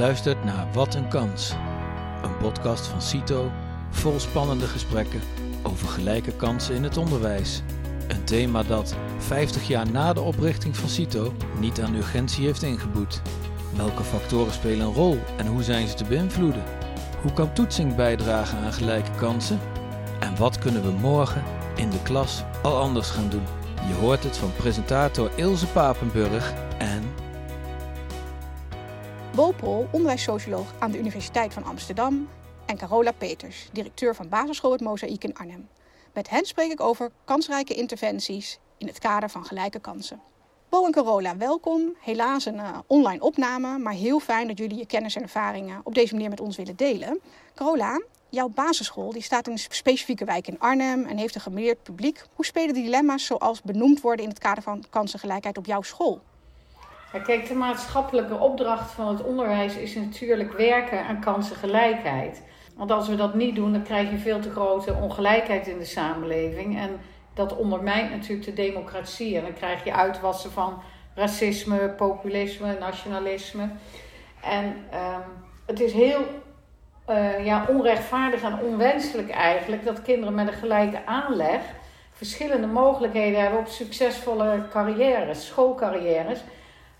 luistert naar Wat een Kans, een podcast van CITO vol spannende gesprekken over gelijke kansen in het onderwijs. Een thema dat, 50 jaar na de oprichting van CITO, niet aan urgentie heeft ingeboet. Welke factoren spelen een rol en hoe zijn ze te beïnvloeden? Hoe kan toetsing bijdragen aan gelijke kansen? En wat kunnen we morgen in de klas al anders gaan doen? Je hoort het van presentator Ilse Papenburg en Bopol, onderwijssocioloog aan de Universiteit van Amsterdam. En Carola Peters, directeur van basisschool Het Mozaïek in Arnhem. Met hen spreek ik over kansrijke interventies in het kader van gelijke kansen. Bo en Carola, welkom. Helaas een uh, online opname, maar heel fijn dat jullie je kennis en ervaringen op deze manier met ons willen delen. Carola, jouw basisschool die staat in een specifieke wijk in Arnhem en heeft een gemeleerd publiek. Hoe spelen dilemma's zoals benoemd worden in het kader van kansengelijkheid op jouw school? Kijk, de maatschappelijke opdracht van het onderwijs is natuurlijk werken aan kansengelijkheid. Want als we dat niet doen, dan krijg je veel te grote ongelijkheid in de samenleving. En dat ondermijnt natuurlijk de democratie. En dan krijg je uitwassen van racisme, populisme, nationalisme. En um, het is heel uh, ja, onrechtvaardig en onwenselijk eigenlijk dat kinderen met een gelijke aanleg verschillende mogelijkheden hebben op succesvolle carrières, schoolcarrières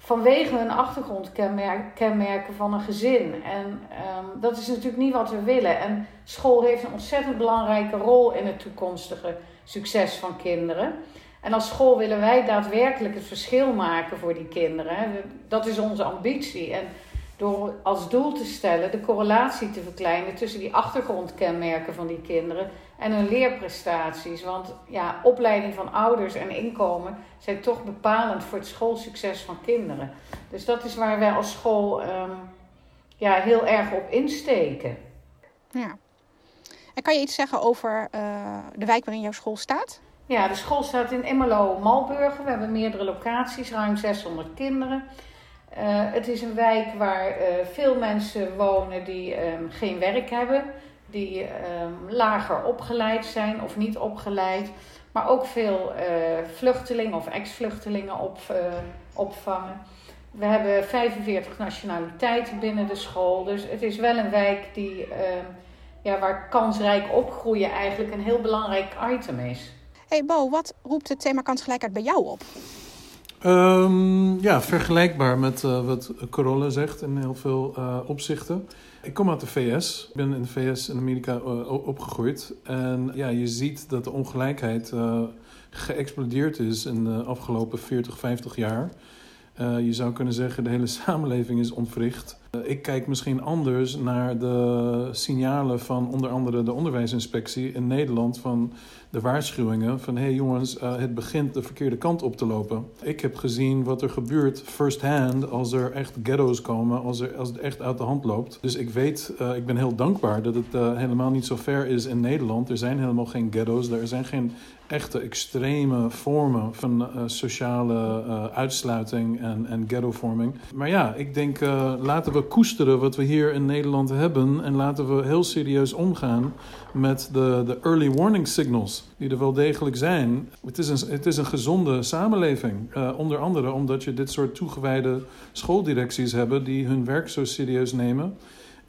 vanwege hun achtergrondkenmerken van een gezin. En um, dat is natuurlijk niet wat we willen. En school heeft een ontzettend belangrijke rol in het toekomstige succes van kinderen. En als school willen wij daadwerkelijk het verschil maken voor die kinderen. Dat is onze ambitie. En door als doel te stellen de correlatie te verkleinen tussen die achtergrondkenmerken van die kinderen en hun leerprestaties. Want ja, opleiding van ouders en inkomen zijn toch bepalend voor het schoolsucces van kinderen. Dus dat is waar wij als school um, ja, heel erg op insteken. Ja. En kan je iets zeggen over uh, de wijk waarin jouw school staat? Ja, de school staat in Emmelo-Malburgen. We hebben meerdere locaties, ruim 600 kinderen. Uh, het is een wijk waar uh, veel mensen wonen die um, geen werk hebben die um, lager opgeleid zijn of niet opgeleid. Maar ook veel uh, vluchtelingen of ex-vluchtelingen op, uh, opvangen. We hebben 45 nationaliteiten binnen de school. Dus het is wel een wijk die, uh, ja, waar kansrijk opgroeien eigenlijk een heel belangrijk item is. Hey Bo, wat roept het thema kansgelijkheid bij jou op? Um, ja, vergelijkbaar met uh, wat Corolla zegt in heel veel uh, opzichten. Ik kom uit de VS. Ik ben in de VS en Amerika uh, opgegroeid. En ja, je ziet dat de ongelijkheid geëxplodeerd is in de afgelopen 40, 50 jaar. Je zou kunnen zeggen, de hele samenleving is ontwricht. Ik kijk misschien anders naar de signalen van onder andere de onderwijsinspectie in Nederland van de waarschuwingen van hé hey jongens, uh, het begint de verkeerde kant op te lopen. Ik heb gezien wat er gebeurt first hand als er echt ghetto's komen, als, er, als het echt uit de hand loopt. Dus ik weet, ik ben heel dankbaar dat het helemaal niet zo ver is in Nederland. Er zijn helemaal geen ghetto's, er zijn geen echte extreme vormen van sociale uitsluiting en, en ghettovorming. Maar ja, ik denk laten we koesteren wat we hier in Nederland hebben en laten we heel serieus omgaan met de, de early warning signals, die er wel degelijk zijn. Het is een, het is een gezonde samenleving. Onder andere omdat je dit soort toegewijde schooldirecties hebt die hun werk zo serieus nemen.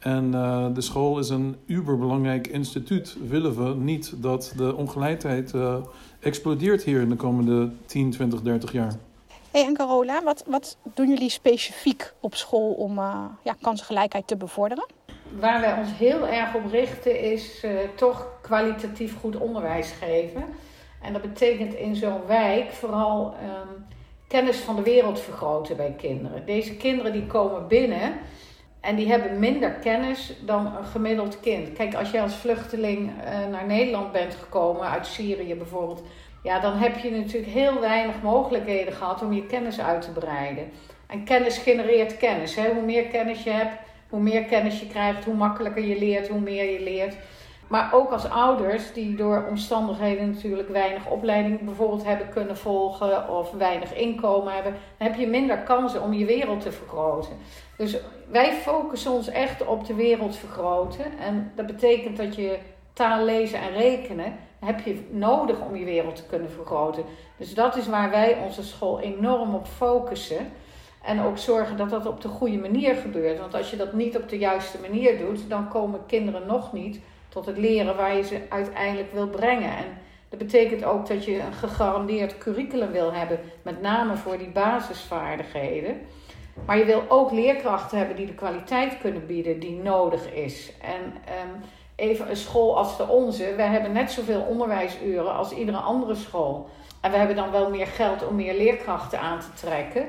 En uh, de school is een uberbelangrijk instituut. Willen we niet dat de ongelijkheid uh, explodeert hier in de komende 10, 20, 30 jaar? Hey en Carola, wat, wat doen jullie specifiek op school om uh, ja, kansengelijkheid te bevorderen? Waar wij ons heel erg op richten is uh, toch kwalitatief goed onderwijs geven. En dat betekent in zo'n wijk vooral um, kennis van de wereld vergroten bij kinderen. Deze kinderen die komen binnen en die hebben minder kennis dan een gemiddeld kind. Kijk, als je als vluchteling uh, naar Nederland bent gekomen, uit Syrië bijvoorbeeld, ja, dan heb je natuurlijk heel weinig mogelijkheden gehad om je kennis uit te breiden. En kennis genereert kennis. Hè? Hoe meer kennis je hebt, hoe meer kennis je krijgt, hoe makkelijker je leert, hoe meer je leert. Maar ook als ouders die door omstandigheden natuurlijk weinig opleiding bijvoorbeeld hebben kunnen volgen of weinig inkomen hebben, dan heb je minder kansen om je wereld te vergroten. Dus wij focussen ons echt op de wereld vergroten. En dat betekent dat je taal lezen en rekenen heb je nodig om je wereld te kunnen vergroten. Dus dat is waar wij onze school enorm op focussen. En ook zorgen dat dat op de goede manier gebeurt. Want als je dat niet op de juiste manier doet, dan komen kinderen nog niet tot het leren waar je ze uiteindelijk wil brengen. En dat betekent ook dat je een gegarandeerd curriculum wil hebben, met name voor die basisvaardigheden. Maar je wil ook leerkrachten hebben die de kwaliteit kunnen bieden die nodig is. En um, even een school als de onze, wij hebben net zoveel onderwijsuren als iedere andere school. En we hebben dan wel meer geld om meer leerkrachten aan te trekken.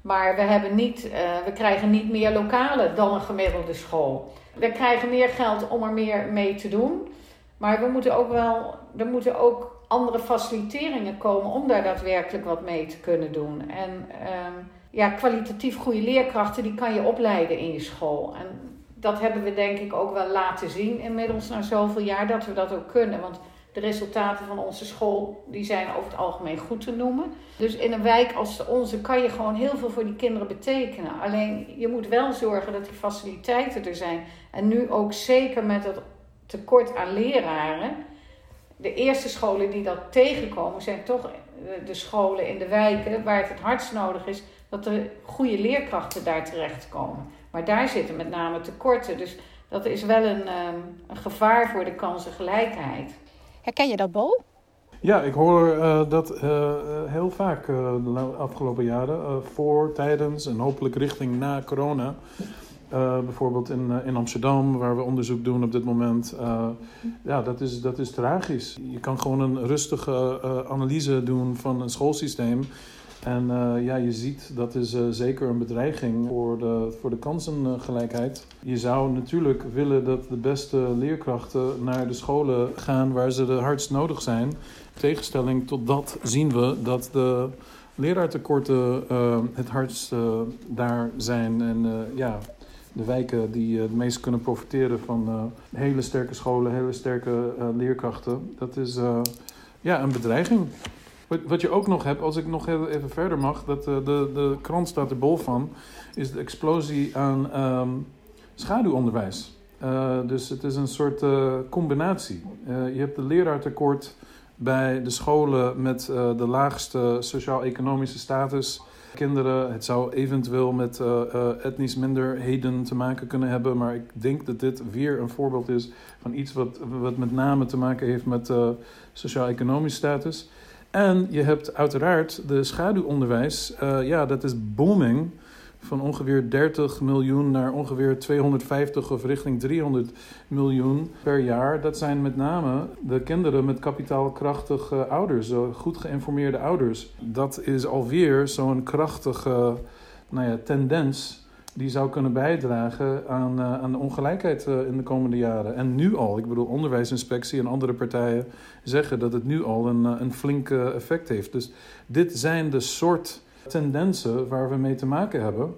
Maar we, hebben niet, uh, we krijgen niet meer lokalen dan een gemiddelde school. We krijgen meer geld om er meer mee te doen. Maar we moeten ook wel, er moeten ook andere faciliteringen komen om daar daadwerkelijk wat mee te kunnen doen. En um, ja, kwalitatief goede leerkrachten, die kan je opleiden in je school. En dat hebben we denk ik ook wel laten zien inmiddels na zoveel jaar dat we dat ook kunnen. Want de resultaten van onze school die zijn over het algemeen goed te noemen. Dus in een wijk als onze kan je gewoon heel veel voor die kinderen betekenen. Alleen je moet wel zorgen dat die faciliteiten er zijn. En nu ook zeker met het tekort aan leraren. De eerste scholen die dat tegenkomen zijn toch de scholen in de wijken waar het het hardst nodig is dat er goede leerkrachten daar terechtkomen. Maar daar zitten met name tekorten. Dus dat is wel een, ehm, een gevaar voor de kansengelijkheid. Herken je dat, Bo? Ja, ik hoor uh, dat uh, heel vaak uh, de afgelopen jaren. voor, tijdens en hopelijk richting na corona. Bijvoorbeeld in, in Amsterdam, waar we onderzoek doen op dit moment. ja, dat is, dat is tragisch. Je kan gewoon een rustige analyse doen van een schoolsysteem. En ja, je ziet dat is zeker een bedreiging voor de, voor de kansengelijkheid. Je zou natuurlijk willen dat de beste leerkrachten naar de scholen gaan waar ze de hardst nodig zijn. In tegenstelling tot dat zien we dat de leraartekorten het hardst daar zijn. En ja, de wijken die het meest kunnen profiteren van hele sterke scholen, hele sterke leerkrachten. Dat is ja, een bedreiging. Wat je ook nog hebt, als ik nog even verder mag, dat de, de krant staat er bol van, is de explosie aan um, schaduwonderwijs. Dus het is een soort combinatie. je hebt de leraartekort bij de scholen met de laagste sociaal-economische status. Kinderen, het zou eventueel met etnisch minderheden te maken kunnen hebben, maar ik denk dat dit weer een voorbeeld is van iets wat, wat met name te maken heeft met sociaal-economische status. En je hebt uiteraard de schaduwonderwijs. Ja, dat is booming. Van ongeveer 30 miljoen naar ongeveer 250 of richting 300 miljoen per jaar. Dat zijn met name de kinderen met kapitaalkrachtige ouders, goed geïnformeerde ouders. Dat is alweer zo'n krachtige nou ja, tendens die zou kunnen bijdragen aan, uh, aan de ongelijkheid uh, in de komende jaren. En nu al, ik bedoel, onderwijsinspectie en andere partijen zeggen dat het nu al een, een flink effect heeft. Dus dit zijn de soort tendensen waar we mee te maken hebben.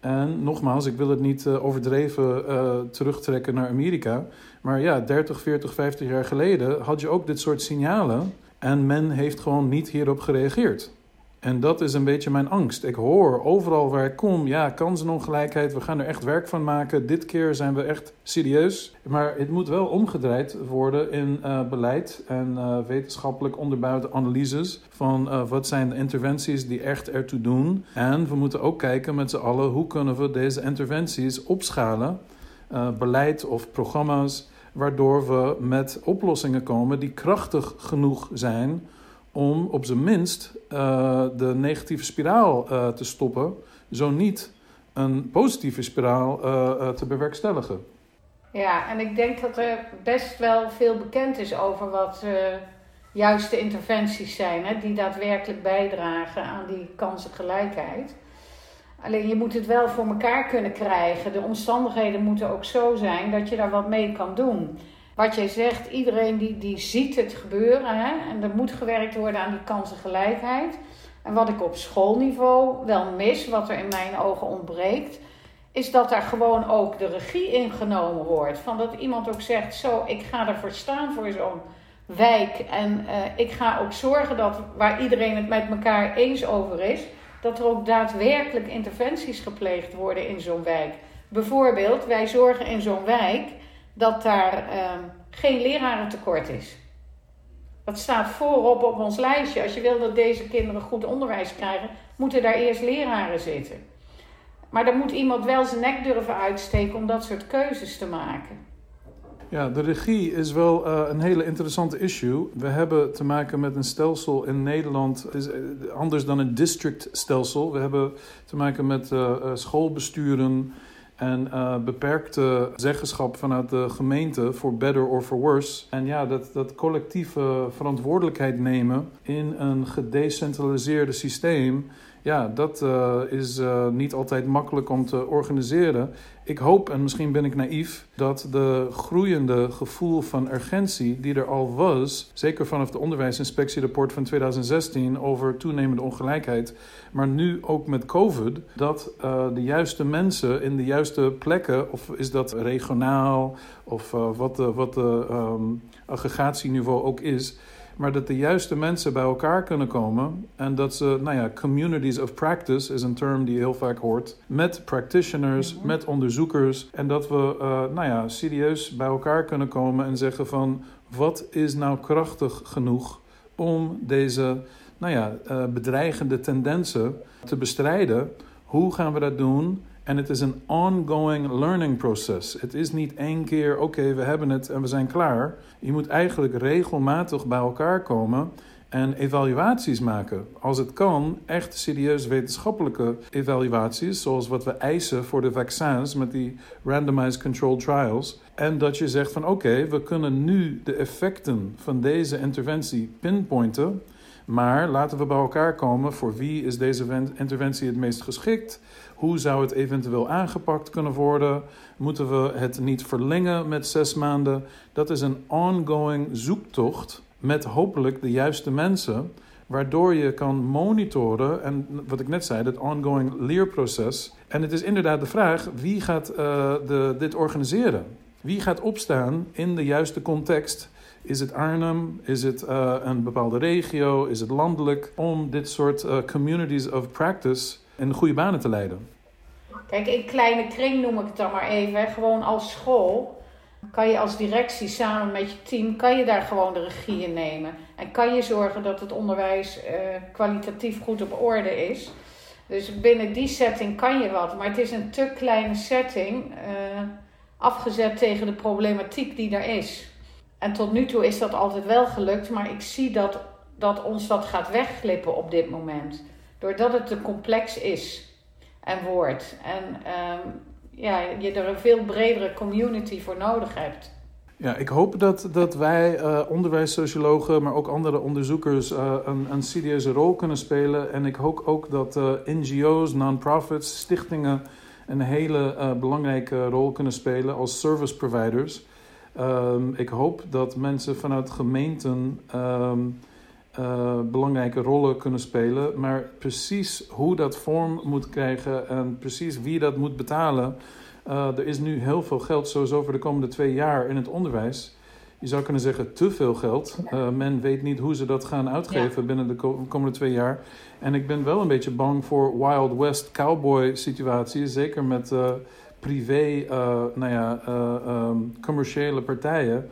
En nogmaals, ik wil het niet overdreven terugtrekken naar Amerika. Maar ja, 30, 40, 50 jaar geleden had je ook dit soort signalen. En men heeft gewoon niet hierop gereageerd. En dat is een beetje mijn angst. Ik hoor overal waar ik kom, ja, kansenongelijkheid, we gaan er echt werk van maken. Dit keer zijn we echt serieus. Maar het moet wel omgedraaid worden in uh, beleid en uh, wetenschappelijk onderbouwde analyses van uh, wat zijn de interventies die echt ertoe doen. En we moeten ook kijken met z'n allen hoe kunnen we deze interventies opschalen, beleid of programma's, waardoor we met oplossingen komen die krachtig genoeg zijn om op zijn minst uh, de negatieve spiraal uh, te stoppen, zo niet een positieve spiraal uh, te bewerkstelligen. Ja, en ik denk dat er best wel veel bekend is over wat juiste interventies zijn, hè, die daadwerkelijk bijdragen aan die kansengelijkheid. Alleen je moet het wel voor elkaar kunnen krijgen. De omstandigheden moeten ook zo zijn dat je daar wat mee kan doen wat jij zegt, iedereen die, die ziet het gebeuren. Hè? En er moet gewerkt worden aan die kansengelijkheid. En wat ik op schoolniveau wel mis, wat er in mijn ogen ontbreekt, is dat daar gewoon ook de regie ingenomen wordt. Van dat iemand ook zegt: Zo, ik ga ervoor staan voor zo'n wijk. En uh, ik ga ook zorgen dat waar iedereen het met elkaar eens over is, dat er ook daadwerkelijk interventies gepleegd worden in zo'n wijk. Bijvoorbeeld, wij zorgen in zo'n wijk dat daar uh, geen lerarentekort is. Dat staat voorop op ons lijstje. Als je wil dat deze kinderen goed onderwijs krijgen, moeten daar eerst leraren zitten. Maar dan moet iemand wel zijn nek durven uitsteken om dat soort keuzes te maken. Ja, de regie is wel uh, een hele interessante issue. We hebben te maken met een stelsel in Nederland, is eh, anders dan een district stelsel. We hebben te maken met uh, schoolbesturen en uh, beperkte zeggenschap vanuit de gemeente voor better or for worse. En ja, dat, dat collectieve verantwoordelijkheid nemen in een gedecentraliseerde systeem ja, dat uh, is uh, niet altijd makkelijk om te organiseren. Ik hoop, en misschien ben ik naïef, dat de groeiende gevoel van urgentie die er al was, zeker vanaf de onderwijsinspectierapport van 2016 over toenemende ongelijkheid, maar nu ook met COVID, dat uh, de juiste mensen in de juiste plekken, of is dat regionaal, of wat de, wat de um, aggregatieniveau ook is, maar dat de juiste mensen bij elkaar kunnen komen en dat ze, nou ja, communities of practice is een term die je heel vaak hoort, met practitioners, mm -hmm. met onderzoekers en dat we, uh, nou ja, serieus bij elkaar kunnen komen en zeggen van wat is nou krachtig genoeg om deze, nou ja, uh, bedreigende tendensen te bestrijden? Hoe gaan we dat doen? En het is een ongoing learning process. Het is niet één keer, oké, we hebben het en we zijn klaar. Je moet eigenlijk regelmatig bij elkaar komen en evaluaties maken. Als het kan, echt serieus wetenschappelijke evaluaties, zoals wat we eisen voor de vaccins met die randomized controlled trials. En dat je zegt van oké, we kunnen nu de effecten van deze interventie pinpointen. Maar laten we bij elkaar komen voor wie is deze interventie het meest geschikt? Hoe zou het eventueel aangepakt kunnen worden? Moeten we het niet verlengen met zes maanden? Dat is een ongoing zoektocht met hopelijk de juiste mensen, waardoor je kan monitoren en wat ik net zei, het ongoing leerproces. En het is inderdaad de vraag: wie gaat uh, de, dit organiseren? Wie gaat opstaan in de juiste context? Is het Arnhem? Is het uh, een bepaalde regio? Is het landelijk? Om dit soort uh, communities of practice in goede banen te leiden. Kijk, in kleine kring noem ik het dan maar even. Gewoon als school kan je als directie samen met je team, kan je daar gewoon de regie in nemen. En kan je zorgen dat het onderwijs uh, kwalitatief goed op orde is. Dus binnen die setting kan je wat. Maar het is een te kleine setting, afgezet tegen de problematiek die er is. En tot nu toe is dat altijd wel gelukt, maar ik zie dat, dat ons dat gaat wegglippen op dit moment. Doordat het te complex is en wordt. En um, ja, je er een veel bredere community voor nodig hebt. Ja, ik hoop dat, dat wij uh, onderwijssociologen, maar ook andere onderzoekers uh, een, een serieuze rol kunnen spelen. En ik hoop ook dat uh, NGO's, non-profits, stichtingen een hele belangrijke rol kunnen spelen als service providers. Um, ik hoop dat mensen vanuit gemeenten um, uh, belangrijke rollen kunnen spelen. Maar precies hoe dat vorm moet krijgen en precies wie dat moet betalen. Uh, er is nu heel veel geld, sowieso voor de komende twee jaar in het onderwijs. Je zou kunnen zeggen te veel geld. Uh, men weet niet hoe ze dat gaan uitgeven ja. binnen de komende twee jaar. En ik ben wel een beetje bang voor Wild West cowboy situaties. Zeker met privé, nou ja, um, commerciële partijen.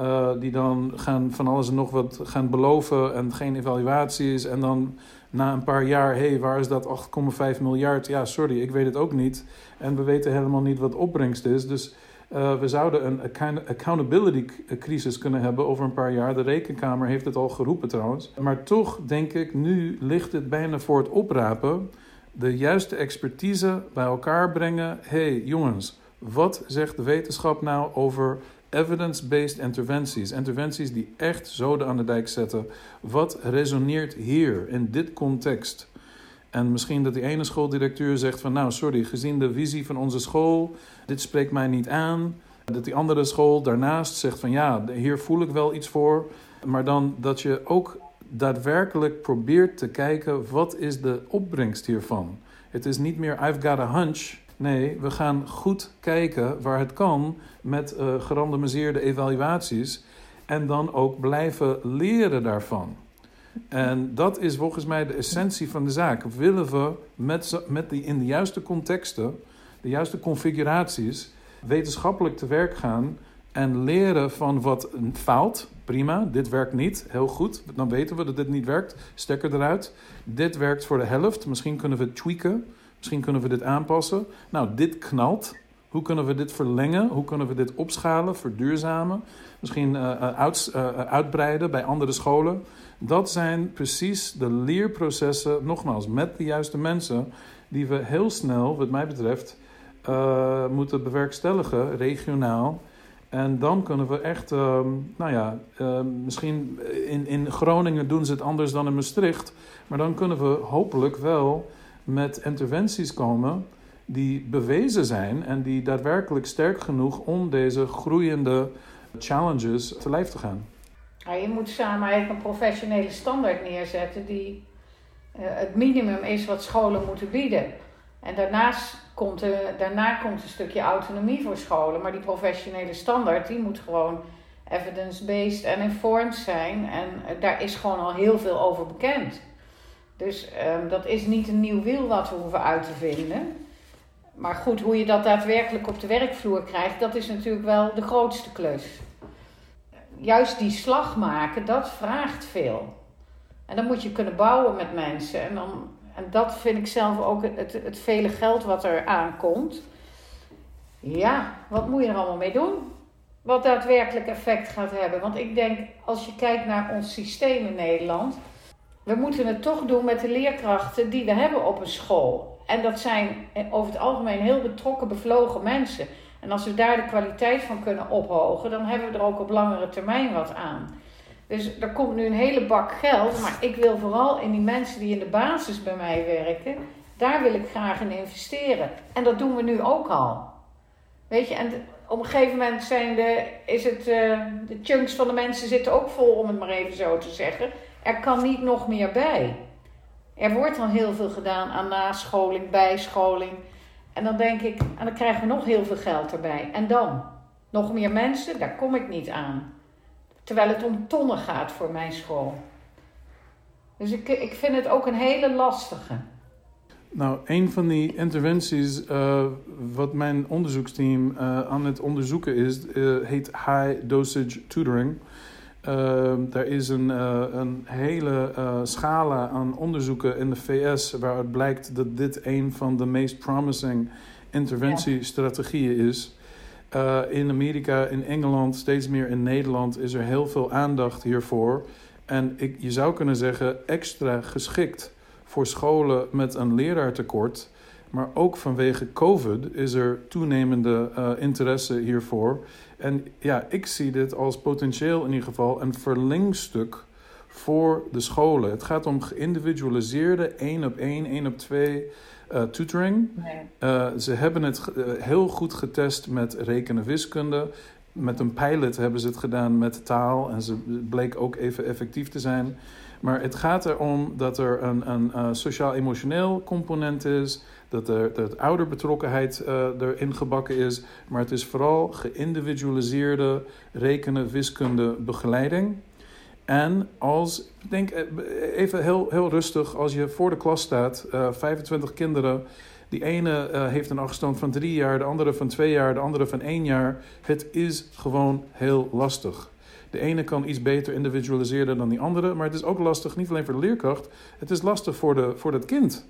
Uh, die dan gaan van alles en nog wat gaan beloven en geen evaluaties. En dan na een paar jaar, hé, hey, waar is dat 8,5 miljard? Ja, sorry, ik weet het ook niet. En we weten helemaal niet wat opbrengst is. Dus we zouden een accountability crisis kunnen hebben over een paar jaar. De Rekenkamer heeft het al geroepen trouwens. Maar toch denk ik, nu ligt het bijna voor het oprapen. De juiste expertise bij elkaar brengen. Hey, jongens, wat zegt de wetenschap nou over evidence-based interventies. Interventies die echt zoden aan de dijk zetten. Wat resoneert hier in dit context? En misschien dat die ene schooldirecteur zegt van nou sorry, gezien de visie van onze school, dit spreekt mij niet aan. Dat die andere school daarnaast zegt van ja, hier voel ik wel iets voor. Maar dan dat je ook daadwerkelijk probeert te kijken wat is de opbrengst hiervan. Het is niet meer I've got a hunch. Nee, we gaan goed kijken waar het kan met uh, gerandomiseerde evaluaties en dan ook blijven leren daarvan. En dat is volgens mij de essentie van de zaak. Willen we met, met die, in de juiste contexten, de juiste configuraties, wetenschappelijk te werk gaan en leren van wat faalt Prima, dit werkt niet. Heel goed. Dan weten we dat dit niet werkt. Stekker eruit. Dit werkt voor de helft. Misschien kunnen we het tweaken. Misschien kunnen we dit aanpassen. Nou, dit knalt. Hoe kunnen we dit verlengen? Hoe kunnen we dit opschalen, verduurzamen? Misschien uh, uit, uh, uitbreiden bij andere scholen. Dat zijn precies de leerprocessen, nogmaals, met de juiste mensen, die we heel snel, wat mij betreft, moeten bewerkstelligen, regionaal. En dan kunnen we echt, uh, nou ja, uh, misschien in, in Groningen doen ze het anders dan in Maastricht. Maar dan kunnen we hopelijk wel met interventies komen die bewezen zijn en die daadwerkelijk sterk genoeg om deze groeiende challenges te lijf te gaan. Je moet samen eigenlijk een professionele standaard neerzetten die uh, het minimum is wat scholen moeten bieden. En daarnaast komt, er, daarna komt een stukje autonomie voor scholen. Maar die professionele standaard die moet gewoon evidence-based en informed zijn. En uh, daar is gewoon al heel veel over bekend. Dus um, dat is niet een nieuw wiel wat we hoeven uit te vinden. Maar goed, hoe je dat daadwerkelijk op de werkvloer krijgt, dat is natuurlijk wel de grootste klus. Juist die slag maken, dat vraagt veel. En dan moet je kunnen bouwen met mensen. En, dan, en dat vind ik zelf ook het, het vele geld wat er aankomt. Ja, wat moet je er allemaal mee doen? Wat daadwerkelijk effect gaat hebben. Want ik denk, als je kijkt naar ons systeem in Nederland. We moeten het toch doen met de leerkrachten die we hebben op een school. En dat zijn over het algemeen heel betrokken, bevlogen mensen. En als we daar de kwaliteit van kunnen ophogen, dan hebben we er ook op langere termijn wat aan. Dus er komt nu een hele bak geld, maar ik wil vooral in die mensen die in de basis bij mij werken, daar wil ik graag in investeren. En dat doen we nu ook al. Weet je, en op een gegeven moment zijn de, is het, uh, de chunks van de mensen zitten ook vol, om het maar even zo te zeggen. Er kan niet nog meer bij. Er wordt al heel veel gedaan aan nascholing, bijscholing. En dan denk ik, en dan krijgen we nog heel veel geld erbij. En dan? Nog meer mensen? Daar kom ik niet aan. Terwijl het om tonnen gaat voor mijn school. Dus ik, ik vind het ook een hele lastige. Nou, een van die interventies uh, wat mijn onderzoeksteam uh, aan het onderzoeken is, uh, heet high dosage tutoring. Er is een, een hele scala aan onderzoeken in de VS waaruit blijkt dat dit een van de meest promising interventiestrategieën is. In Amerika, in Engeland, steeds meer in Nederland is er heel veel aandacht hiervoor. En ik, je zou kunnen zeggen extra geschikt voor scholen met een leraartekort. Maar ook vanwege COVID is er toenemende interesse hiervoor. En ja, ik zie dit als potentieel in ieder geval een verlengstuk voor de scholen. Het gaat om geïndividualiseerde één op één, één op twee uh, tutoring. Nee. Uh, ze hebben het uh, heel goed getest met rekenen wiskunde. Met een pilot hebben ze het gedaan met taal en ze bleek ook even effectief te zijn. Maar het gaat erom dat er een, een sociaal-emotioneel component is dat er dat ouderbetrokkenheid uh, erin gebakken is. Maar het is vooral geïndividualiseerde rekenen, wiskunde, begeleiding. En als, denk eh, even heel, heel rustig, als je voor de klas staat, uh, 25 kinderen. Die ene heeft een afstand van drie jaar, de andere van twee jaar, de andere van één jaar. Het is gewoon heel lastig. De ene kan iets beter individualiseren dan die andere, maar het is ook lastig, niet alleen voor de leerkracht, het is lastig voor, de, voor het kind.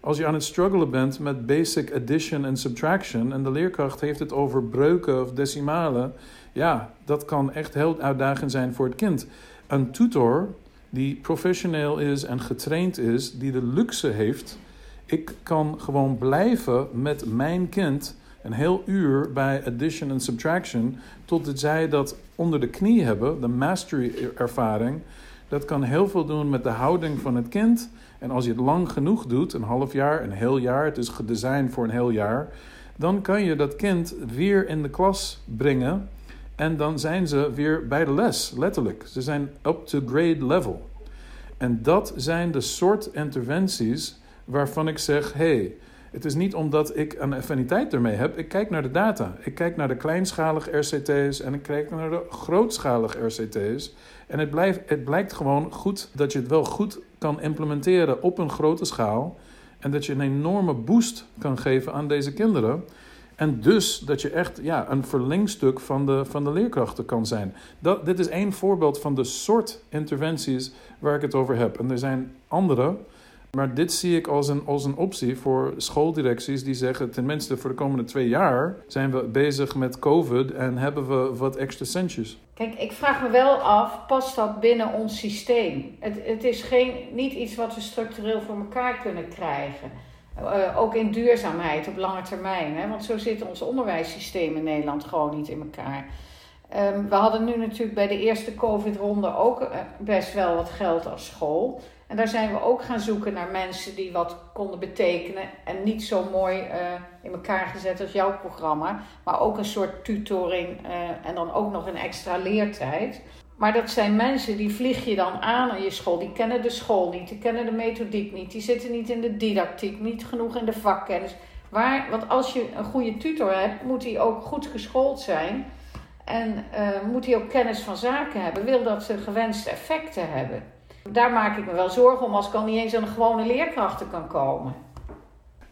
Als je aan het struggelen bent met basic addition en subtraction en de leerkracht heeft het over breuken of decimalen, ja, dat kan echt heel uitdagend zijn voor het kind. Een tutor die professioneel is en getraind is, die de luxe heeft, ik kan gewoon blijven met mijn kind een heel uur bij addition en subtraction, totdat zij dat onder de knie hebben, de mastery ervaring. Dat kan heel veel doen met de houding van het kind en als je het lang genoeg doet, een half jaar, een heel jaar, het is gedesigned voor een heel jaar, dan kan je dat kind weer in de klas brengen en dan zijn ze weer bij de les, letterlijk. Ze zijn up to grade level. En dat zijn de soort interventies waarvan ik zeg: hey, het is niet omdat ik een affiniteit ermee heb. Ik kijk naar de data. Ik kijk naar de kleinschalige RCT's en ik kijk naar de grootschalige RCT's. En het, blijft, het blijkt gewoon goed dat je het wel goed kan implementeren op een grote schaal. En dat je een enorme boost kan geven aan deze kinderen. En dus dat je echt ja, een verlengstuk van de, van de leerkrachten kan zijn. Dat, dit is één voorbeeld van de soort interventies waar ik het over heb. En er zijn andere. Maar dit zie ik als een, als een optie voor schooldirecties die zeggen: tenminste voor de komende twee jaar zijn we bezig met COVID en hebben we wat extra centjes. Kijk, ik vraag me wel af, past dat binnen ons systeem? Het, het is geen, niet iets wat we structureel voor elkaar kunnen krijgen. Uh, ook in duurzaamheid op lange termijn. Hè? Want zo zit ons onderwijssysteem in Nederland gewoon niet in elkaar. Um, we hadden nu natuurlijk bij de eerste COVID-ronde ook uh, best wel wat geld als school. En daar zijn we ook gaan zoeken naar mensen die wat konden betekenen. En niet zo mooi uh, in elkaar gezet als jouw programma. Maar ook een soort tutoring en dan ook nog een extra leertijd. Maar dat zijn mensen die vlieg je dan aan aan je school. Die kennen de school niet, die kennen de methodiek niet, die zitten niet in de didactiek, niet genoeg in de vakkennis. Waar, want als je een goede tutor hebt, moet hij ook goed geschoold zijn. En uh, moet hij ook kennis van zaken hebben, wil dat ze gewenste effecten hebben. Daar maak ik me wel zorgen om als ik al niet eens aan de gewone leerkrachten kan komen.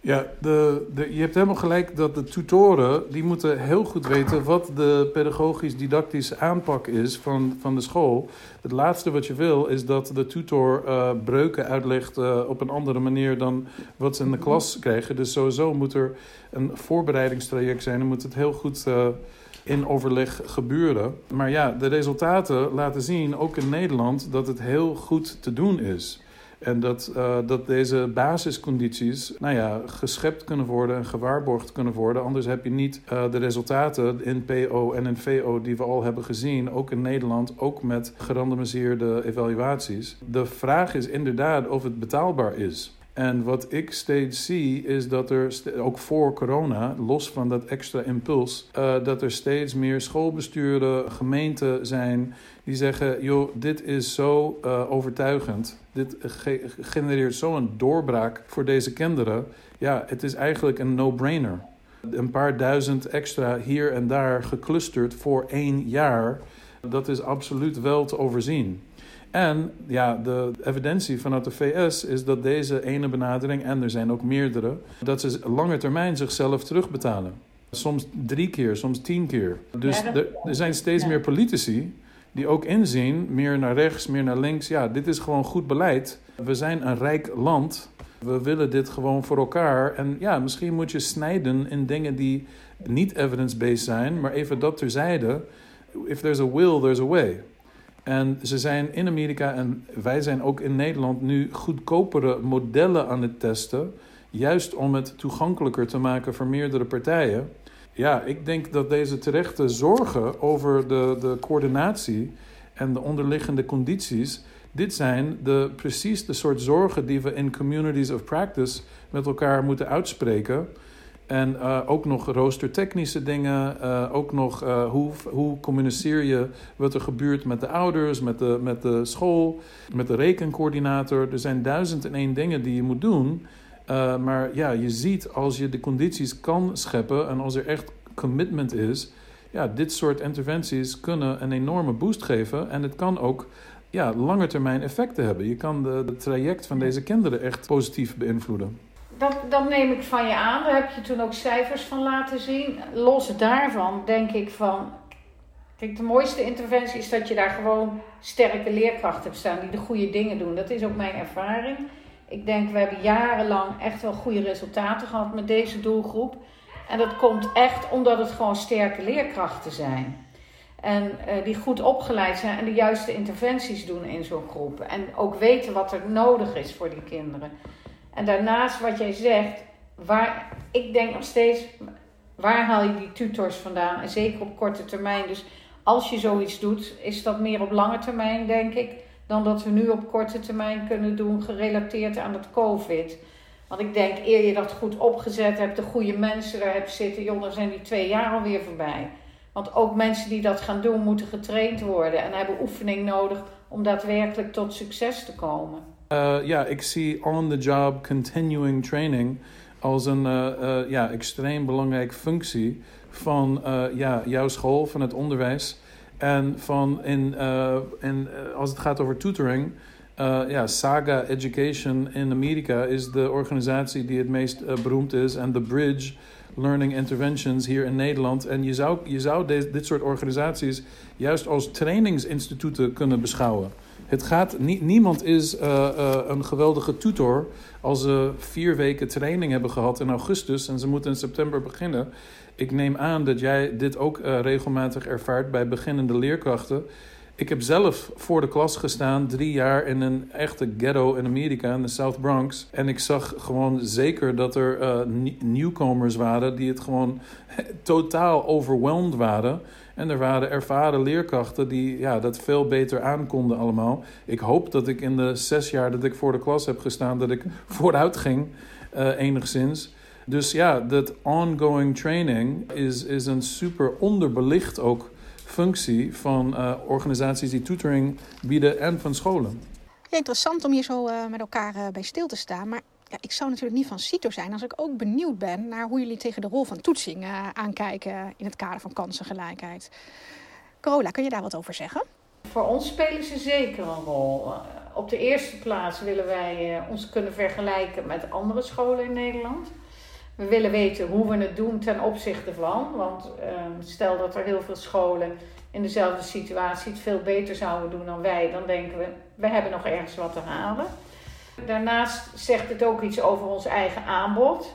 Ja, de, de, je hebt helemaal gelijk dat de tutoren... die moeten heel goed weten wat de pedagogisch-didactische aanpak is van, van de school. Het laatste wat je wil is dat de tutor uh, breuken uitlegt uh, op een andere manier... dan wat ze in de klas krijgen. Dus sowieso moet er een voorbereidingstraject zijn. Dan moet het heel goed... Uh, in overleg gebeuren. Maar ja, de resultaten laten zien, ook in Nederland, dat het heel goed te doen is. En dat, uh, dat deze basiscondities nou ja, geschept kunnen worden en gewaarborgd kunnen worden. Anders heb je niet uh, de resultaten in PO en in VO die we al hebben gezien, ook in Nederland, ook met gerandomiseerde evaluaties. De vraag is inderdaad of het betaalbaar is. En wat ik steeds zie is dat er, ook voor corona, los van dat extra impuls, uh, dat er steeds meer schoolbesturen, gemeenten zijn die zeggen: joh, dit is zo uh, overtuigend. Dit ge genereert zo'n doorbraak voor deze kinderen. Ja, het is eigenlijk een no-brainer. Een paar duizend extra hier en daar geclusterd voor één jaar, dat is absoluut wel te overzien. En ja, de evidentie vanuit de VS is dat deze ene benadering, en er zijn ook meerdere, dat ze lange termijn zichzelf terugbetalen. Soms drie keer, soms tien keer. Dus er, er zijn steeds meer politici die ook inzien, meer naar rechts, meer naar links. Ja, dit is gewoon goed beleid. We zijn een rijk land. We willen dit gewoon voor elkaar. En ja, misschien moet je snijden in dingen die niet evidence-based zijn, maar even dat terzijde. If there's a will, there's a way. En ze zijn in Amerika en wij zijn ook in Nederland nu goedkopere modellen aan het testen. Juist om het toegankelijker te maken voor meerdere partijen. Ja, ik denk dat deze terechte zorgen over de, de coördinatie en de onderliggende condities. Dit zijn de, precies de soort zorgen die we in communities of practice met elkaar moeten uitspreken. En uh, ook nog roostertechnische dingen. Uh, ook nog uh, hoe, hoe communiceer je wat er gebeurt met de ouders, met de, met de school, met de rekencoördinator. Er zijn duizend en één dingen die je moet doen. maar ja, je ziet als je de condities kan scheppen en als er echt commitment is. Ja, dit soort interventies kunnen een enorme boost geven. En het kan ook ja, lange termijn effecten hebben. Je kan de traject van deze kinderen echt positief beïnvloeden dat, dat neem ik van je aan. Daar heb je toen ook cijfers van laten zien. Los daarvan denk ik van. Kijk, de mooiste interventie is dat je daar gewoon sterke leerkrachten hebt staan die de goede dingen doen. Dat is ook mijn ervaring. Ik denk, we hebben jarenlang echt wel goede resultaten gehad met deze doelgroep. En dat komt echt omdat het gewoon sterke leerkrachten zijn. En uh, die goed opgeleid zijn en de juiste interventies doen in zo'n groep. En ook weten wat er nodig is voor die kinderen. En daarnaast wat jij zegt, waar, ik denk nog steeds, waar haal je die tutors vandaan? En zeker op korte termijn. Dus als je zoiets doet, is dat meer op lange termijn, denk ik, dan dat we nu op korte termijn kunnen doen, gerelateerd aan het COVID. Want ik denk, eer je dat goed opgezet hebt, de goede mensen daar hebt zitten, joh, zijn die twee jaar alweer voorbij. Want ook mensen die dat gaan doen, moeten getraind worden en hebben oefening nodig om daadwerkelijk tot succes te komen. Uh, ja, ik zie on-the-job continuing training als een uh, uh, ja, extreem belangrijke functie van ja, jouw school, van het onderwijs. En van in, in, als het gaat over tutoring, ja, Saga Education in Amerika is de organisatie die het meest beroemd is. En The Bridge learning interventions hier in Nederland. En je zou, je zou dit soort organisaties juist als trainingsinstituten kunnen beschouwen. Het gaat, niemand is uh, uh, een geweldige tutor als ze vier weken training hebben gehad in augustus en ze moeten in september beginnen. Ik neem aan dat jij dit ook uh, regelmatig ervaart bij beginnende leerkrachten. Ik heb zelf voor de klas gestaan, drie jaar in een echte ghetto in Amerika, in de South Bronx. En ik zag gewoon zeker dat er nieuwkomers waren die het gewoon totaal overwhelmed waren. En er waren ervaren leerkrachten die ja, dat veel beter aankonden allemaal. Ik hoop dat ik in de zes jaar dat ik voor de klas heb gestaan, dat ik vooruit ging uh, enigszins. Dus ja, dat ongoing training is, is een super onderbelicht ook functie van uh, organisaties die tutoring bieden en van scholen. Interessant om hier zo uh, met elkaar bij stil te staan. Maar ja, ik zou natuurlijk niet van CITO zijn als ik ook benieuwd ben naar hoe jullie tegen de rol van toetsing aankijken in het kader van kansengelijkheid. Carola, kun je daar wat over zeggen? Voor ons spelen ze zeker een rol. Op de eerste plaats willen wij ons kunnen vergelijken met andere scholen in Nederland. We willen weten hoe we het doen ten opzichte van. Want uh, stel dat er heel veel scholen in dezelfde situatie het veel beter zouden doen dan wij, dan denken we, we hebben nog ergens wat te halen. Daarnaast zegt het ook iets over ons eigen aanbod.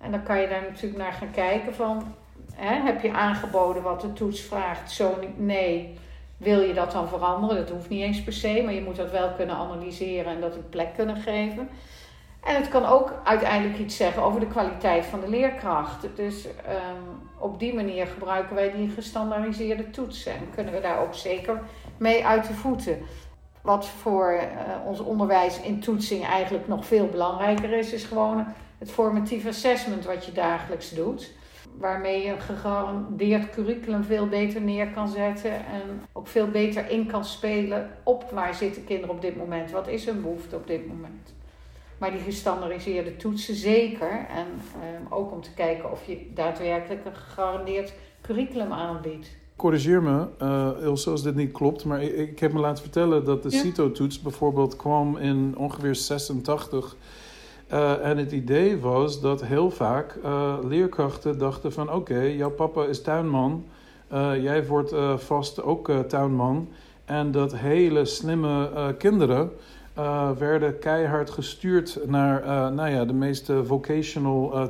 En dan kan je daar natuurlijk naar gaan kijken van, hè, heb je aangeboden wat de toets vraagt? Zo nee. Wil je dat dan veranderen? Dat hoeft niet eens per se, maar je moet dat wel kunnen analyseren en dat een plek kunnen geven. En het kan ook uiteindelijk iets zeggen over de kwaliteit van de leerkracht. Dus um, op die manier gebruiken wij die gestandaardiseerde toetsen. En kunnen we daar ook zeker mee uit de voeten. Wat voor uh, ons onderwijs in toetsing eigenlijk nog veel belangrijker is, is gewoon het formatief assessment wat je dagelijks doet. Waarmee je een gegarandeerd curriculum veel beter neer kan zetten en ook veel beter in kan spelen op waar zitten kinderen op dit moment. Wat is hun behoefte op dit moment? Maar die gestandardiseerde toetsen zeker. En um, ook om te kijken of je daadwerkelijk een gegarandeerd curriculum aanbiedt. Corrigeer me, uh, Ilse, als dit niet klopt. Maar ik, ik, heb me laten vertellen dat de ja. CITO-toets bijvoorbeeld kwam in ongeveer 86. Uh, en het idee was dat heel vaak uh, leerkrachten dachten van... oké, okay, jouw papa is tuinman, jij wordt vast ook tuinman. En dat hele slimme kinderen werden keihard gestuurd naar nou ja, de meeste vocational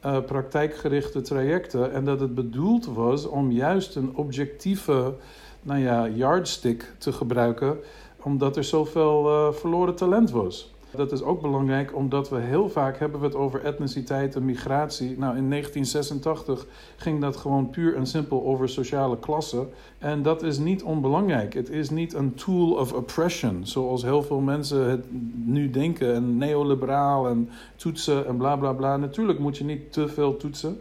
trajecten, praktijkgerichte trajecten. En dat het bedoeld was om juist een objectieve nou ja, yardstick te gebruiken, omdat er zoveel verloren talent was. Dat is ook belangrijk omdat we heel vaak hebben we het over etniciteit en migratie. Nou, in 1986 ging dat gewoon puur en simpel over sociale klassen. En dat is niet onbelangrijk. Het is niet een tool of oppression, zoals heel veel mensen het nu denken. En neoliberaal en toetsen en bla bla bla. Natuurlijk moet je niet te veel toetsen.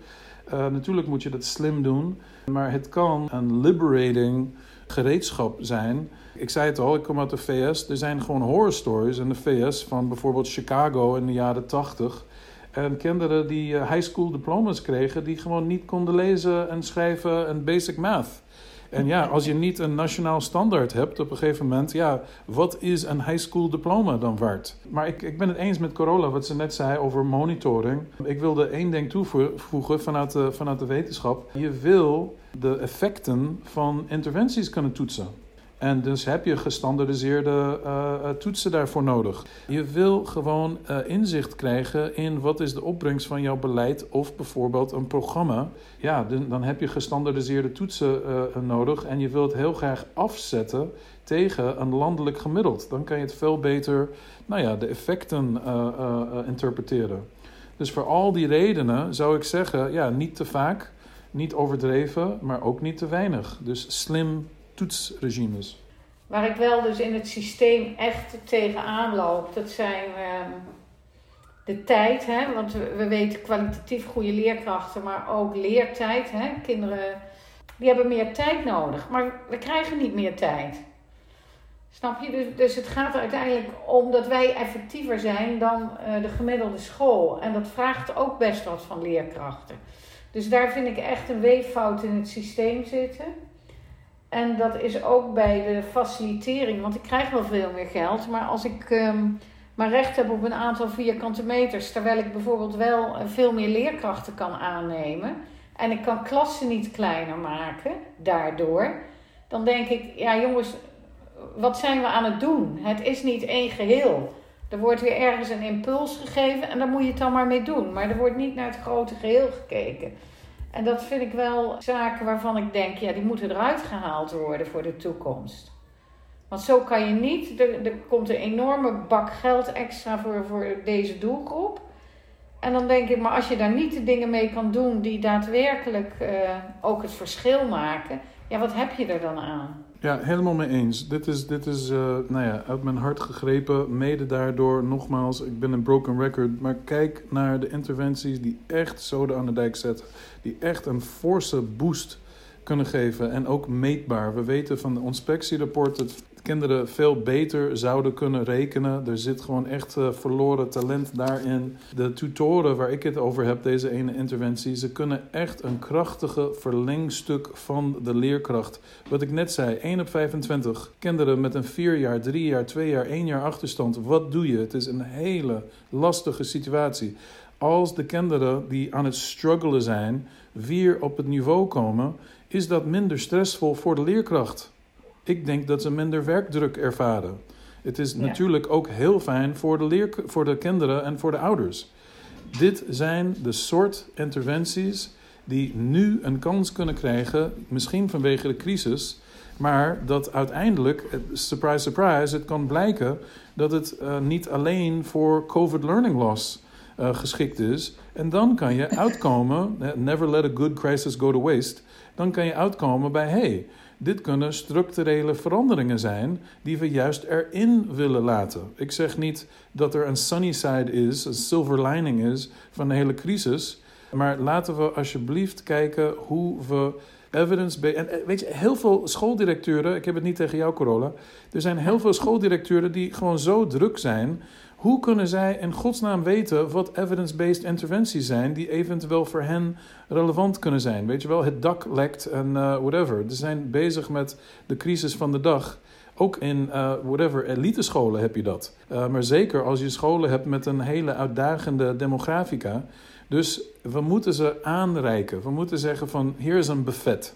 Uh, natuurlijk moet je dat slim doen. Maar het kan een liberating gereedschap zijn ik zei het al, ik kom uit de VS. Er zijn gewoon horror stories in de VS van bijvoorbeeld Chicago in de jaren 80. En kinderen die uh, high school diplomas kregen, die gewoon niet konden lezen en schrijven en basic math. En ja, als je niet een nationaal standaard hebt op een gegeven moment, ja, wat is een high school diploma dan waard? Maar ik, ik ben het eens met Corolla, wat ze net zei over monitoring. Ik wilde één ding toevoegen vanuit de, vanuit de wetenschap. Je wil de effecten van interventies kunnen toetsen. En dus heb je gestandardiseerde uh, toetsen daarvoor nodig. Je wil gewoon uh, inzicht krijgen in wat is de opbrengst van jouw beleid of bijvoorbeeld een programma. Ja, dan, dan heb je gestandardiseerde toetsen nodig en je wilt heel graag afzetten tegen een landelijk gemiddeld. Dan kan je het veel beter, nou ja, de effecten interpreteren. Dus voor al die redenen zou ik zeggen, ja, niet te vaak, niet overdreven, maar ook niet te weinig. Dus slim toetsregimes? Waar ik wel dus in het systeem echt tegenaan loop, dat zijn uh, de tijd. Hè? Want we, we, weten kwalitatief goede leerkrachten, maar ook leertijd. Hè? Kinderen die hebben meer tijd nodig, maar we krijgen niet meer tijd. Snap je? Dus, dus het gaat er uiteindelijk om dat wij effectiever zijn dan uh, de gemiddelde school. En dat vraagt ook best wat van leerkrachten. Dus daar vind ik echt een weeffout in het systeem zitten. En dat is ook bij de facilitering, want ik krijg wel veel meer geld. Maar als ik maar recht heb op een aantal vierkante meters. Terwijl ik bijvoorbeeld wel veel meer leerkrachten kan aannemen. En ik kan klassen niet kleiner maken daardoor. Dan denk ik, ja jongens, wat zijn we aan het doen? Het is niet één geheel. Er wordt weer ergens een impuls gegeven en daar moet je het dan maar mee doen. Maar er wordt niet naar het grote geheel gekeken. En dat vind ik wel zaken waarvan ik denk, ja, die moeten eruit gehaald worden voor de toekomst. Want zo kan je niet, er, er komt een enorme bak geld extra voor, voor deze doelgroep. En dan denk ik, maar als je daar niet de dingen mee kan doen die daadwerkelijk uh, ook het verschil maken, ja, wat heb je er dan aan? Ja, helemaal mee eens. Dit is, dit is uh, nou ja, uit mijn hart gegrepen. Mede daardoor, nogmaals, ik ben een broken record. Maar kijk naar de interventies die echt zoden aan de dijk zetten. Die echt een forse boost kunnen geven. En ook meetbaar. We weten van de inspectierapport dat kinderen veel beter zouden kunnen rekenen. Er zit gewoon echt uh, verloren talent daarin. De tutoren waar ik het over heb, deze ene interventie, ze kunnen echt een krachtige verlengstuk van de leerkracht. Wat ik net zei, 1 op 25 kinderen met een 4 jaar, 3 jaar, 2 jaar, 1 jaar achterstand. Wat doe je? Het is een hele lastige situatie. Als de kinderen die aan het struggelen zijn, weer op het niveau komen, is dat minder stressvol voor de leerkracht. Ik denk dat ze minder werkdruk ervaren. Het is natuurlijk ook heel fijn voor de, leer, voor de kinderen en voor de ouders. Dit zijn de soort interventies die nu een kans kunnen krijgen, misschien vanwege de crisis, maar dat uiteindelijk, surprise, surprise, het kan blijken dat het uh, niet alleen voor COVID learning loss uh, geschikt is. En dan kan je uitkomen, never let a good crisis go to waste, dan kan je uitkomen bij, hey, dit kunnen structurele veranderingen zijn die we juist erin willen laten. Ik zeg niet dat er een sunny side is, een silver lining is van de hele crisis. Maar laten we alsjeblieft kijken hoe we evidence En eh, weet je, heel veel schooldirecteuren, ik heb het niet tegen jou, Corolla. Er zijn heel veel schooldirecteuren die gewoon zo druk zijn hoe kunnen zij in godsnaam weten wat evidence-based interventies zijn die eventueel voor hen relevant kunnen zijn? Weet je wel, het dak lekt en uh, whatever. Ze zijn bezig met de crisis van de dag. Ook in uh, whatever elite scholen heb je dat. Uh, maar zeker als je scholen hebt met een hele uitdagende demografica. Dus we moeten ze aanreiken. We moeten zeggen van hier is een buffet.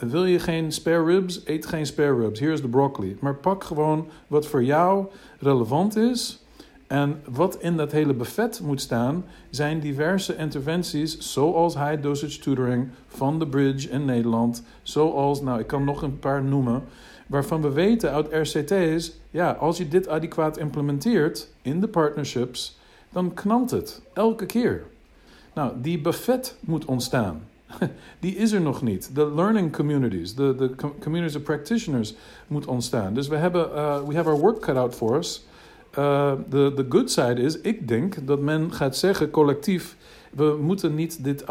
Wil je geen spare ribs? Eet geen spare ribs. Hier is de broccoli. Maar pak gewoon wat voor jou relevant is. En wat in dat hele buffet moet staan, zijn diverse interventies, zoals high dosage tutoring van de Bridge in Nederland. Zoals, nou, ik kan nog een paar noemen. Waarvan we weten uit RCT's, ja, als je dit adequaat implementeert in de partnerships, dan knalt het elke keer. Nou, die buffet moet ontstaan. die is er nog niet. De learning communities, de, de communities of practitioners moet ontstaan. Dus we hebben, uh, we have our work cut out for us. Uh, de uh, good side is, ik denk dat men gaat zeggen collectief, we moeten niet dit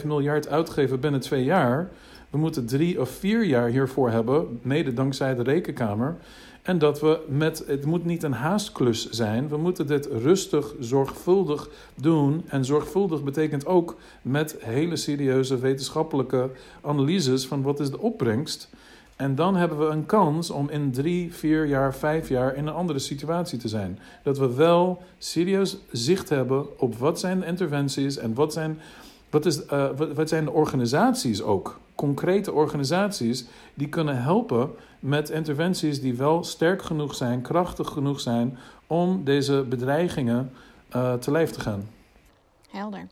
8,5 miljard uitgeven binnen twee jaar. We moeten drie of vier jaar hiervoor hebben, mede dankzij de rekenkamer. En dat we met, het moet niet een haastklus zijn. We moeten dit rustig, zorgvuldig doen. En zorgvuldig betekent ook met hele serieuze wetenschappelijke analyses van wat is de opbrengst. En dan hebben we een kans om in drie, vier jaar, vijf jaar in een andere situatie te zijn. Dat we wel serieus zicht hebben op wat zijn de interventies en wat zijn, wat is, uh, wat, wat zijn de organisaties ook. Concrete organisaties die kunnen helpen met interventies die wel sterk genoeg zijn, krachtig genoeg zijn om deze bedreigingen uh, te lijf te gaan. Helder.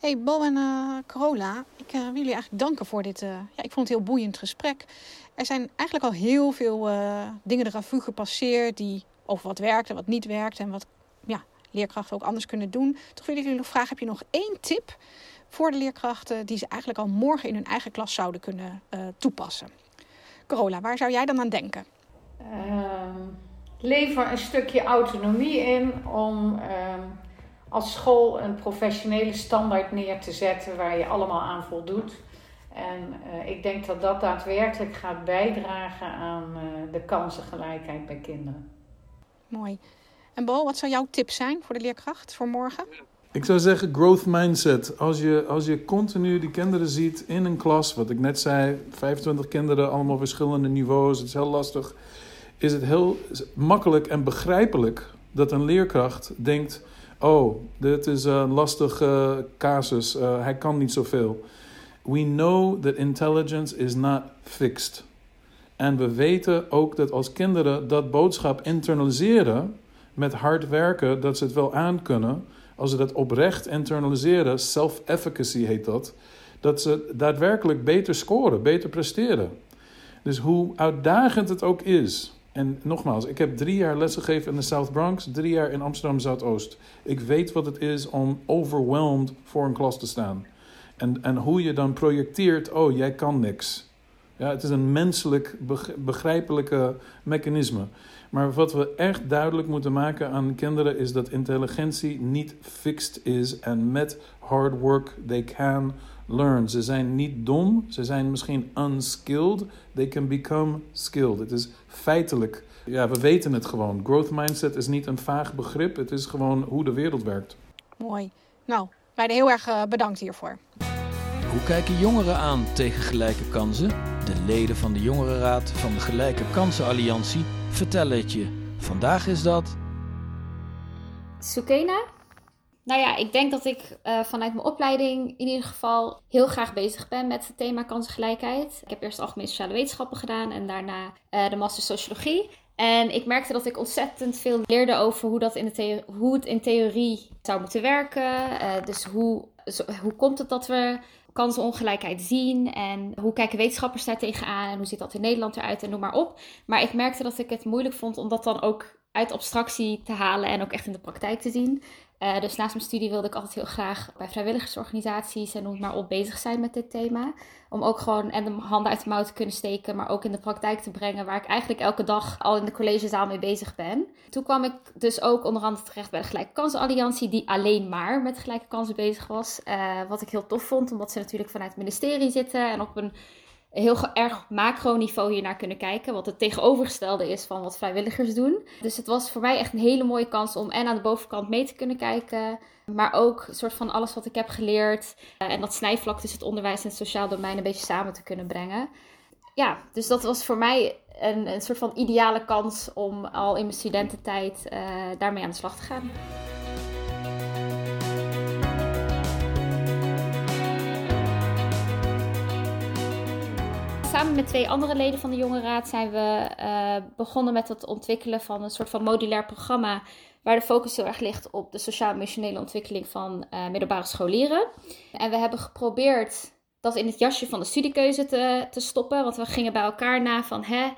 Hey Bo en uh, Corolla, ik uh, wil jullie eigenlijk danken voor dit, ja, ik vond het heel boeiend gesprek. Er zijn eigenlijk al heel veel dingen de revue gepasseerd die over wat werkt en wat niet werkt en wat ja, leerkrachten ook anders kunnen doen. Toch wil ik jullie nog vragen, heb je nog één tip voor de leerkrachten die ze eigenlijk al morgen in hun eigen klas zouden kunnen toepassen? Corolla, waar zou jij dan aan denken? Uh, lever een stukje autonomie in om uh, als school een professionele standaard neer te zetten waar je allemaal aan voldoet. En uh, ik denk dat dat daadwerkelijk gaat bijdragen aan uh, de kansengelijkheid bij kinderen. Mooi. En Bo, wat zou jouw tip zijn voor de leerkracht voor morgen? Ik zou zeggen growth mindset. Als je, als je continu die kinderen ziet in een klas, wat ik net zei, 25 kinderen, allemaal verschillende niveaus, het is heel lastig. is het heel makkelijk en begrijpelijk dat een leerkracht denkt: Oh, dit is een lastige casus, uh, hij kan niet zoveel. We know that intelligence is not fixed. En we weten ook dat als kinderen dat boodschap internaliseren met hard werken, dat ze het wel aankunnen. Als ze dat oprecht internaliseren, self-efficacy heet dat, dat ze daadwerkelijk beter scoren, beter presteren. Dus hoe uitdagend het ook is. En nogmaals, ik heb drie jaar lesgegeven in de South Bronx, drie jaar in Amsterdam Zuidoost. Ik weet wat het is om overwhelmed voor een klas te staan. En, en hoe je dan projecteert, oh, jij kan niks. Ja, het is een menselijk begrijpelijke mechanisme. Maar wat we echt duidelijk moeten maken aan kinderen is dat intelligentie niet fixed is en met hard work they can learn. Ze zijn niet dom, ze zijn misschien unskilled, they can become skilled. Het is feitelijk, ja, we weten het gewoon. Growth mindset is niet een vaag begrip, het is gewoon hoe de wereld werkt. Mooi. Nou, beide heel erg eh, bedankt hiervoor. Hoe kijken jongeren aan tegen gelijke kansen? De leden van de Jongerenraad van de Gelijke Kansen Vertellen het je. Vandaag is dat. Sukena. Nou ja, ik denk dat ik uh, vanuit mijn opleiding in ieder geval heel graag bezig ben met het thema kansengelijkheid. Ik heb eerst algemeen sociale wetenschappen gedaan en daarna uh, de master sociologie. En ik merkte dat ik ontzettend veel leerde over hoe, dat in de hoe het in theorie zou moeten werken. Uh, dus hoe, hoe komt het dat we kansenongelijkheid zien en hoe kijken wetenschappers daar tegenaan en hoe ziet dat in Nederland eruit en noem maar op. Maar ik merkte dat ik het moeilijk vond om dat dan ook uit abstractie te halen en ook echt in de praktijk te zien. Uh, dus naast mijn studie wilde ik altijd heel graag bij vrijwilligersorganisaties en noem maar op bezig zijn met dit thema. Om ook gewoon en de handen uit de mouw te kunnen steken, maar ook in de praktijk te brengen, waar ik eigenlijk elke dag al in de collegezaal mee bezig ben. Toen kwam ik dus ook onder andere terecht bij de Gelijke Kansenalliantie, die alleen maar met gelijke kansen bezig was. Uh, wat ik heel tof vond, omdat ze natuurlijk vanuit het ministerie zitten en op een heel erg macroniveau hiernaar kunnen kijken. Wat het tegenovergestelde is van wat vrijwilligers doen. Dus het was voor mij echt een hele mooie kans om en aan de bovenkant mee te kunnen kijken. Maar ook een soort van alles wat ik heb geleerd. Eh, en dat snijvlak tussen het onderwijs en het sociaal domein een beetje samen te kunnen brengen. Ja, dus dat was voor mij een, een soort van ideale kans om al in mijn studententijd uh, daarmee aan de slag te gaan. Samen met twee andere leden van de Jonge Raad zijn we uh, begonnen met het ontwikkelen van een soort van modulair programma. Waar de focus heel erg ligt op de sociaal-emotionele ontwikkeling van uh, middelbare scholieren. En we hebben geprobeerd dat in het jasje van de studiekeuze te, te stoppen. Want we gingen bij elkaar na van hè,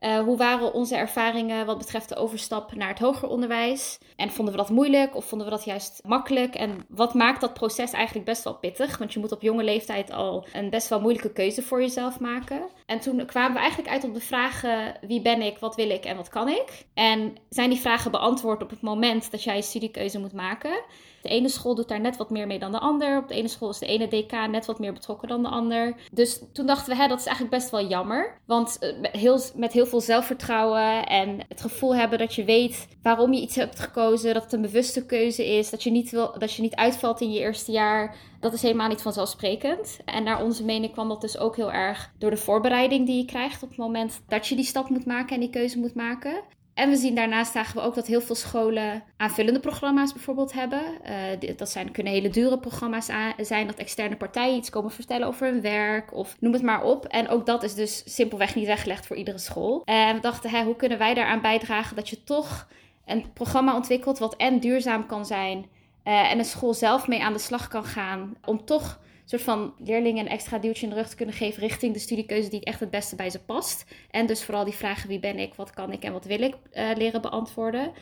uh, hoe waren onze ervaringen wat betreft de overstap naar het hoger onderwijs? En vonden we dat moeilijk of vonden we dat juist makkelijk? En wat maakt dat proces eigenlijk best wel pittig? Want je moet op jonge leeftijd al een best wel moeilijke keuze voor jezelf maken. En toen kwamen we eigenlijk uit op de vragen: wie ben ik, wat wil ik en wat kan ik? En zijn die vragen beantwoord op het moment dat jij je studiekeuze moet maken? De ene school doet daar net wat meer mee dan de ander. Op de ene school is de ene DK net wat meer betrokken dan de ander. Dus toen dachten we, hè, dat is eigenlijk best wel jammer. Want uh, heel, met heel veel zelfvertrouwen en het gevoel hebben dat je weet waarom je iets hebt gekozen, dat het een bewuste keuze is, dat je niet, wil, dat je niet uitvalt in je eerste jaar. Dat is helemaal niet vanzelfsprekend. En naar onze mening kwam dat dus ook heel erg door de voorbereiding die je krijgt op het moment dat je die stap moet maken en die keuze moet maken. En we zien daarnaast zagen we ook dat heel veel scholen aanvullende programma's bijvoorbeeld hebben. Uh, dat zijn, kunnen hele dure programma's zijn, dat externe partijen iets komen vertellen over hun werk of noem het maar op. En ook dat is dus simpelweg niet weggelegd voor iedere school. En we dachten, hè, hoe kunnen wij daaraan bijdragen dat je toch een programma ontwikkelt wat en duurzaam kan zijn uh, en een school zelf mee aan de slag kan gaan om toch soort van leerlingen een extra duwtje in de rug te kunnen geven richting de studiekeuze die echt het beste bij ze past. En dus vooral die vragen wie ben ik, wat kan ik en wat wil ik uh, leren beantwoorden.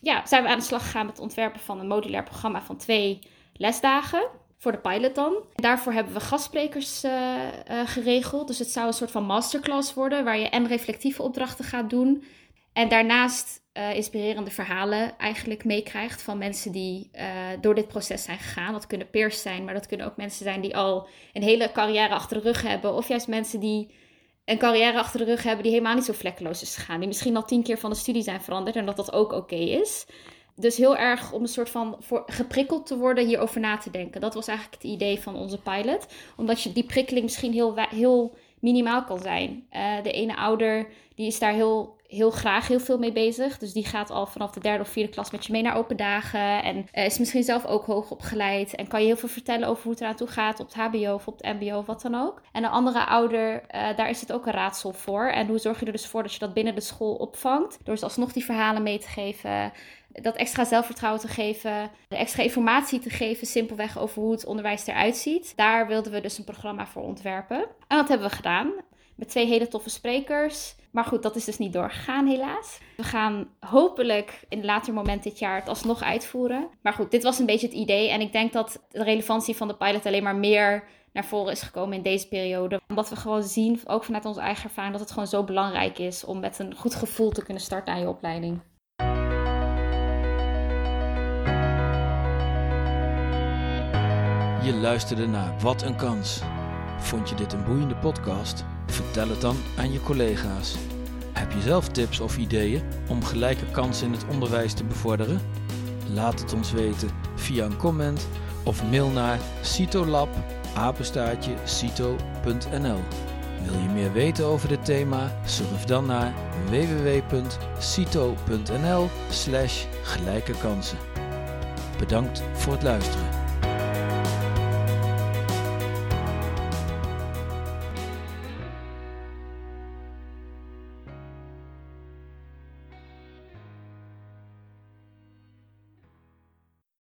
Ja, zijn we aan de slag gegaan met het ontwerpen van een modulair programma van twee lesdagen. Voor de pilot dan. Daarvoor hebben we gastsprekers uh, uh, geregeld. Dus het zou een soort van masterclass worden, waar je en reflectieve opdrachten gaat doen. En daarnaast uh, inspirerende verhalen eigenlijk meekrijgt van mensen die uh, door dit proces zijn gegaan. Dat kunnen peers zijn, maar dat kunnen ook mensen zijn die al een hele carrière achter de rug hebben. Of juist mensen die een carrière achter de rug hebben die helemaal niet zo vlekkeloos is gegaan. Die misschien al tien keer van de studie zijn veranderd en dat dat ook oké is. Dus heel erg om een soort van voor, geprikkeld te worden hierover na te denken. Dat was eigenlijk het idee van onze pilot. Omdat je die prikkeling misschien heel, heel minimaal kan zijn. Uh, de ene ouder die is daar heel heel graag heel veel mee bezig. Dus die gaat al vanaf de derde of vierde klas met je mee naar open dagen. En uh, is misschien zelf ook hoog opgeleid. En kan je heel veel vertellen over hoe het eraan toe gaat op het HBO of op het MBO of wat dan ook. En een andere ouder, uh, daar is het ook een raadsel voor. En hoe zorg je er dus voor dat je dat binnen de school opvangt? Door ze alsnog die verhalen mee te geven dat extra zelfvertrouwen te geven, de extra informatie te geven, simpelweg over hoe het onderwijs eruit ziet. Daar wilden we dus een programma voor ontwerpen. En dat hebben we gedaan. Met twee hele toffe sprekers. Maar goed, dat is dus niet doorgegaan, helaas. We gaan hopelijk in een later moment dit jaar het alsnog uitvoeren. Maar goed, dit was een beetje het idee. En ik denk dat de relevantie van de pilot alleen maar meer naar voren is gekomen in deze periode. Omdat we gewoon zien, ook vanuit onze eigen ervaring, dat het gewoon zo belangrijk is om met een goed gevoel te kunnen starten aan je opleiding. Je luisterde naar Wat een Kans. Vond je dit een boeiende podcast? Vertel het dan aan je collega's. Heb je zelf tips of ideeën om gelijke kansen in het onderwijs te bevorderen? Laat het ons weten via een comment of mail naar citolab@cito.nl. Wil je meer weten over dit thema? Surf dan naar www.cito.nl/gelijke kansen. Bedankt voor het luisteren.